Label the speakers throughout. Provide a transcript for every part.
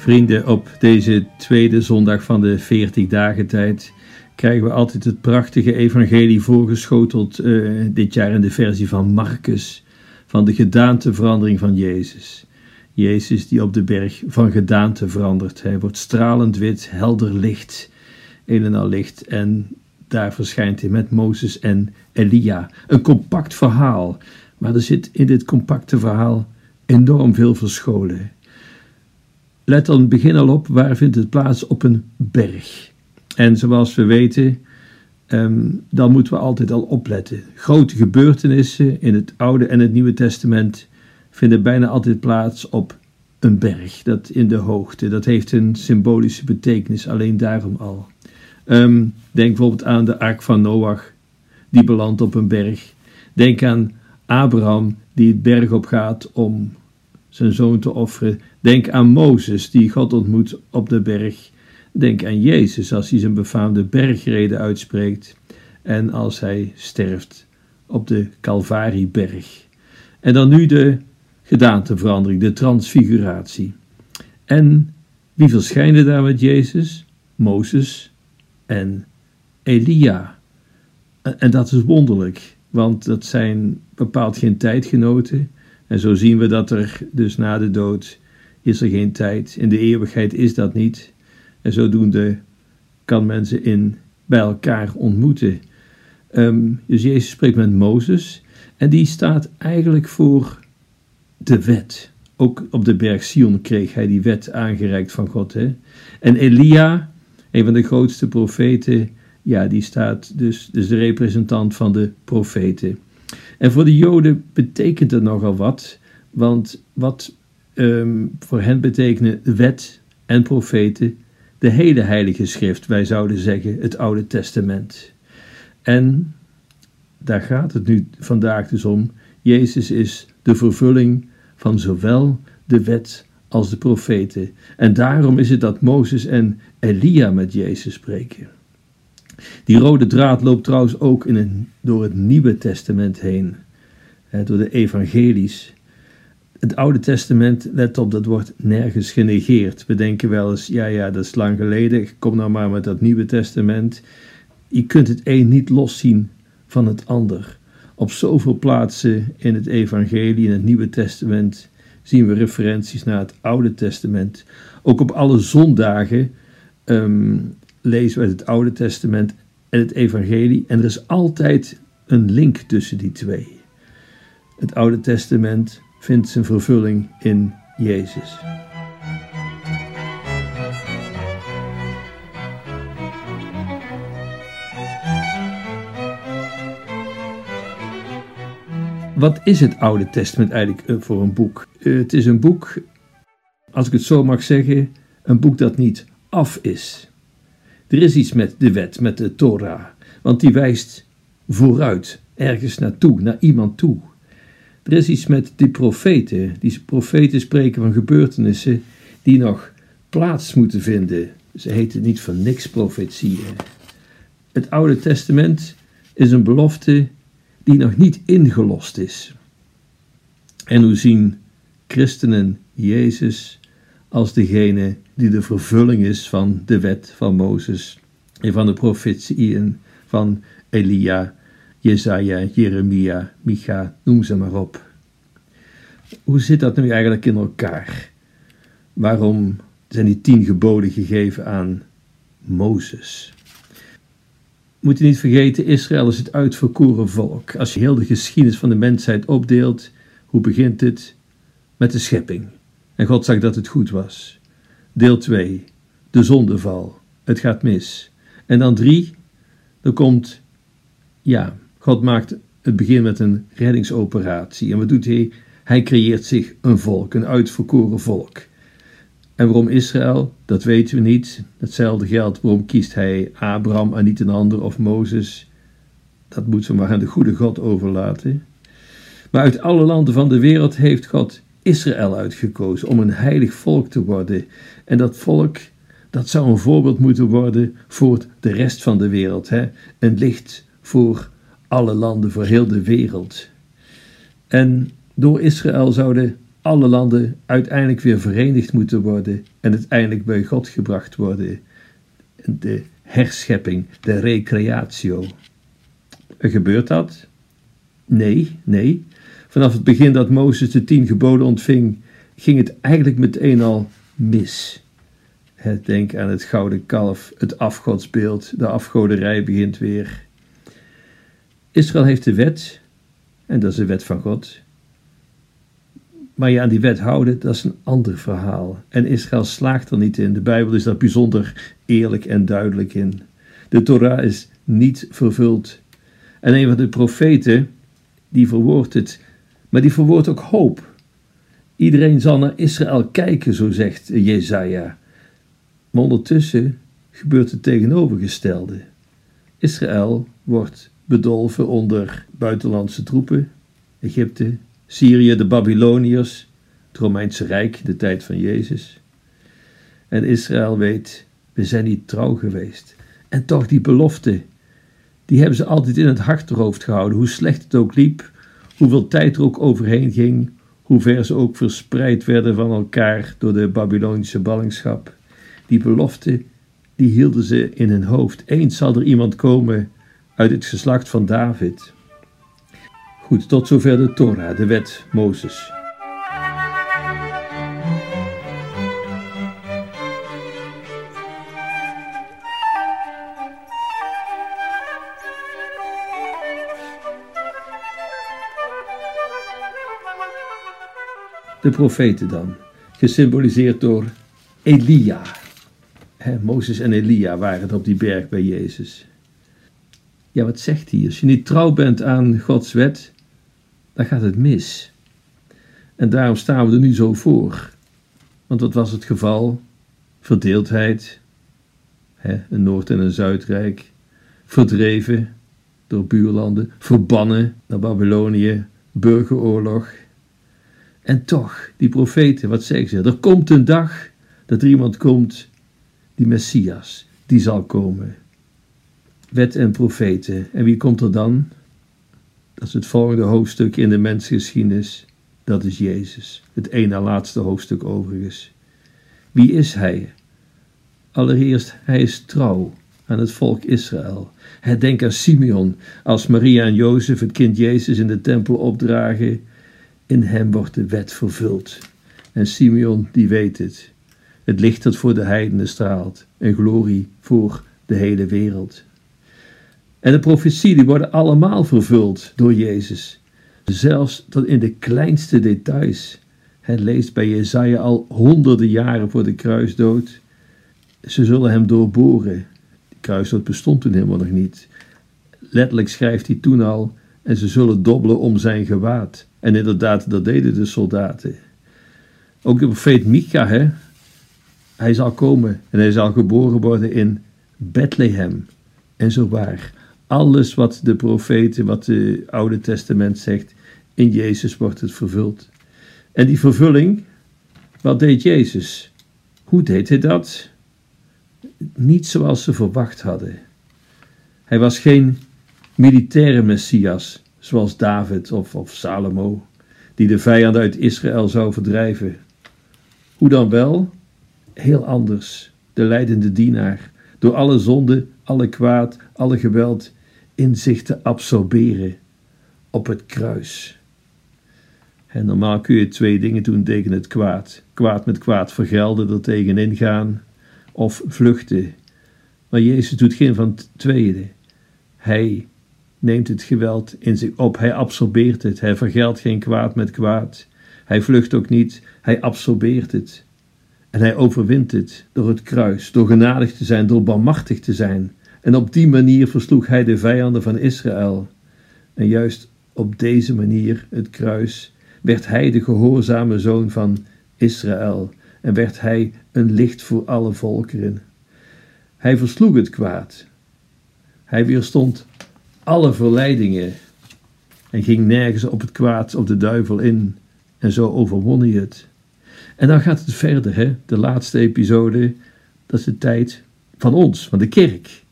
Speaker 1: Vrienden, op deze tweede zondag van de 40 dagen tijd krijgen we altijd het prachtige evangelie voorgeschoteld, uh, dit jaar in de versie van Marcus, van de gedaanteverandering van Jezus. Jezus die op de berg van gedaante verandert. Hij wordt stralend wit, helder licht, een en al licht. En daar verschijnt hij met Mozes en Elia. Een compact verhaal, maar er zit in dit compacte verhaal enorm veel verscholen. Let dan begin al op, waar vindt het plaats? Op een berg. En zoals we weten, um, dan moeten we altijd al opletten. Grote gebeurtenissen in het Oude en het Nieuwe Testament vinden bijna altijd plaats op een berg, dat in de hoogte. Dat heeft een symbolische betekenis, alleen daarom al. Um, denk bijvoorbeeld aan de ark van Noach, die belandt op een berg. Denk aan Abraham, die het berg op gaat om zijn zoon te offeren. Denk aan Mozes, die God ontmoet op de berg. Denk aan Jezus als hij zijn befaamde bergrede uitspreekt en als hij sterft op de Calvarieberg. En dan nu de gedaanteverandering, de transfiguratie. En wie verschijnen daar met Jezus? Mozes en Elia. En dat is wonderlijk, want dat zijn bepaald geen tijdgenoten. En zo zien we dat er dus na de dood is er geen tijd. In de eeuwigheid is dat niet. En zodoende kan men ze in, bij elkaar ontmoeten. Um, dus Jezus spreekt met Mozes en die staat eigenlijk voor de wet. Ook op de berg Sion kreeg hij die wet aangereikt van God. Hè? En Elia, een van de grootste profeten, ja, die staat dus, dus de representant van de profeten. En voor de Joden betekent het nogal wat, want wat um, voor hen betekenen wet en profeten de hele Heilige Schrift, wij zouden zeggen het Oude Testament. En daar gaat het nu vandaag dus om. Jezus is de vervulling van zowel de wet als de profeten. En daarom is het dat Mozes en Elia met Jezus spreken. Die rode draad loopt trouwens ook in een, door het Nieuwe Testament heen, door de evangelies. Het Oude Testament, let op, dat wordt nergens genegeerd. We denken wel eens, ja, ja, dat is lang geleden, kom nou maar met dat Nieuwe Testament. Je kunt het een niet loszien van het ander. Op zoveel plaatsen in het Evangelie, in het Nieuwe Testament, zien we referenties naar het Oude Testament. Ook op alle zondagen um, lezen we uit het Oude Testament en het Evangelie. En er is altijd een link tussen die twee. Het Oude Testament vindt zijn vervulling in Jezus. Wat is het Oude Testament eigenlijk eh, voor een boek? Eh, het is een boek, als ik het zo mag zeggen, een boek dat niet af is. Er is iets met de wet, met de Torah, want die wijst vooruit, ergens naartoe, naar iemand toe. Er is iets met die profeten. Die profeten spreken van gebeurtenissen die nog plaats moeten vinden. Ze heten niet van niks profetieën. Het Oude Testament is een belofte die nog niet ingelost is. En hoe zien christenen Jezus als degene die de vervulling is van de wet van Mozes en van de profetieën van Elia, Jezaja, Jeremia, Micha, noem ze maar op. Hoe zit dat nu eigenlijk in elkaar? Waarom zijn die tien geboden gegeven aan Mozes? Moet je niet vergeten, Israël is het uitverkoren volk. Als je heel de geschiedenis van de mensheid opdeelt, hoe begint het? Met de schepping. En God zag dat het goed was. Deel 2, de zondeval. Het gaat mis. En dan 3, er komt, ja, God maakt het begin met een reddingsoperatie. En wat doet hij? Hij creëert zich een volk, een uitverkoren volk. En waarom Israël? Dat weten we niet. Hetzelfde geldt, waarom kiest hij Abraham en niet een ander of Mozes? Dat moeten we maar aan de goede God overlaten. Maar uit alle landen van de wereld heeft God Israël uitgekozen om een heilig volk te worden. En dat volk, dat zou een voorbeeld moeten worden voor de rest van de wereld. Hè? Een licht voor alle landen, voor heel de wereld. En door Israël zouden alle landen uiteindelijk weer verenigd moeten worden en uiteindelijk bij God gebracht worden. De herschepping, de recreatio. Gebeurt dat? Nee, nee. Vanaf het begin dat Mozes de tien geboden ontving, ging het eigenlijk meteen al mis. Denk aan het gouden kalf, het afgodsbeeld, de afgoderij begint weer. Israël heeft de wet, en dat is de wet van God. Maar je aan die wet houden, dat is een ander verhaal. En Israël slaagt er niet in. De Bijbel is daar bijzonder eerlijk en duidelijk in. De Torah is niet vervuld. En een van de profeten, die verwoordt het, maar die verwoordt ook hoop. Iedereen zal naar Israël kijken, zo zegt Jezaja. Maar ondertussen gebeurt het tegenovergestelde. Israël wordt bedolven onder buitenlandse troepen, Egypte, Syrië, de Babyloniërs, het Romeinse Rijk, de tijd van Jezus. En Israël weet, we zijn niet trouw geweest. En toch die belofte, die hebben ze altijd in het achterhoofd gehouden, hoe slecht het ook liep, hoeveel tijd er ook overheen ging, hoe ver ze ook verspreid werden van elkaar door de Babylonische ballingschap. Die belofte, die hielden ze in hun hoofd. Eens zal er iemand komen uit het geslacht van David. Goed, tot zover de Torah, de wet Mozes. De profeten dan, gesymboliseerd door Elia. He, Mozes en Elia waren het op die berg bij Jezus. Ja, wat zegt hij? Als je niet trouw bent aan Gods wet, dan gaat het mis. En daarom staan we er nu zo voor. Want wat was het geval? Verdeeldheid, een Noord- en een Zuidrijk, verdreven door buurlanden, verbannen naar Babylonië, burgeroorlog. En toch, die profeten, wat zeggen ze? Er komt een dag dat er iemand komt, die Messias, die zal komen. Wet en profeten. En wie komt er dan? Dat is het volgende hoofdstuk in de mensgeschiedenis. Dat is Jezus. Het ene laatste hoofdstuk overigens. Wie is Hij? Allereerst, Hij is trouw aan het volk Israël. Denk aan Simeon, als Maria en Jozef het kind Jezus in de tempel opdragen. In hem wordt de wet vervuld. En Simeon, die weet het. Het licht dat voor de heidenen straalt. En glorie voor de hele wereld. En de profetie die worden allemaal vervuld door Jezus. Zelfs tot in de kleinste details. Het leest bij Jezaja al honderden jaren voor de kruisdood. Ze zullen hem doorboren. De kruisdood bestond toen helemaal nog niet. Letterlijk schrijft hij toen al. En ze zullen dobbelen om zijn gewaad. En inderdaad, dat deden de soldaten. Ook de profeet Micha, hè? hij zal komen en hij zal geboren worden in Bethlehem. En zo waar alles wat de profeten, wat het Oude Testament zegt, in Jezus wordt het vervuld. En die vervulling, wat deed Jezus? Hoe deed hij dat? Niet zoals ze verwacht hadden. Hij was geen militaire messias, zoals David of, of Salomo, die de vijanden uit Israël zou verdrijven. Hoe dan wel? Heel anders, de leidende dienaar, door alle zonde, alle kwaad, alle geweld in zich te absorberen op het kruis. En normaal kun je twee dingen doen tegen het kwaad: kwaad met kwaad vergelden, er tegenin gaan of vluchten. Maar Jezus doet geen van het tweede. Hij neemt het geweld in zich op, hij absorbeert het, hij vergeldt geen kwaad met kwaad. Hij vlucht ook niet, hij absorbeert het. En hij overwint het door het kruis, door genadig te zijn, door barmachtig te zijn, en op die manier versloeg hij de vijanden van Israël. En juist op deze manier, het kruis, werd hij de gehoorzame zoon van Israël en werd hij een licht voor alle volkeren. Hij versloeg het kwaad. Hij weerstond alle verleidingen en ging nergens op het kwaad, op de duivel in. En zo overwon hij het. En dan gaat het verder, hè? de laatste episode, dat is de tijd van ons, van de kerk.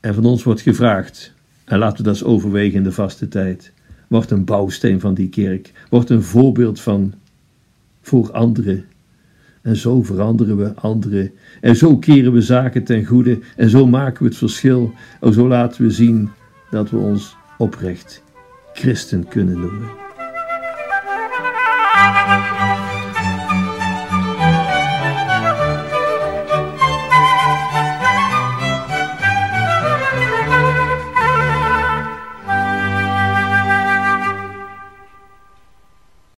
Speaker 1: En van ons wordt gevraagd, en laten we dat eens overwegen in de vaste tijd, wordt een bouwsteen van die kerk, wordt een voorbeeld van voor anderen. En zo veranderen we anderen. En zo keren we zaken ten goede. En zo maken we het verschil. En zo laten we zien dat we ons oprecht christen kunnen noemen.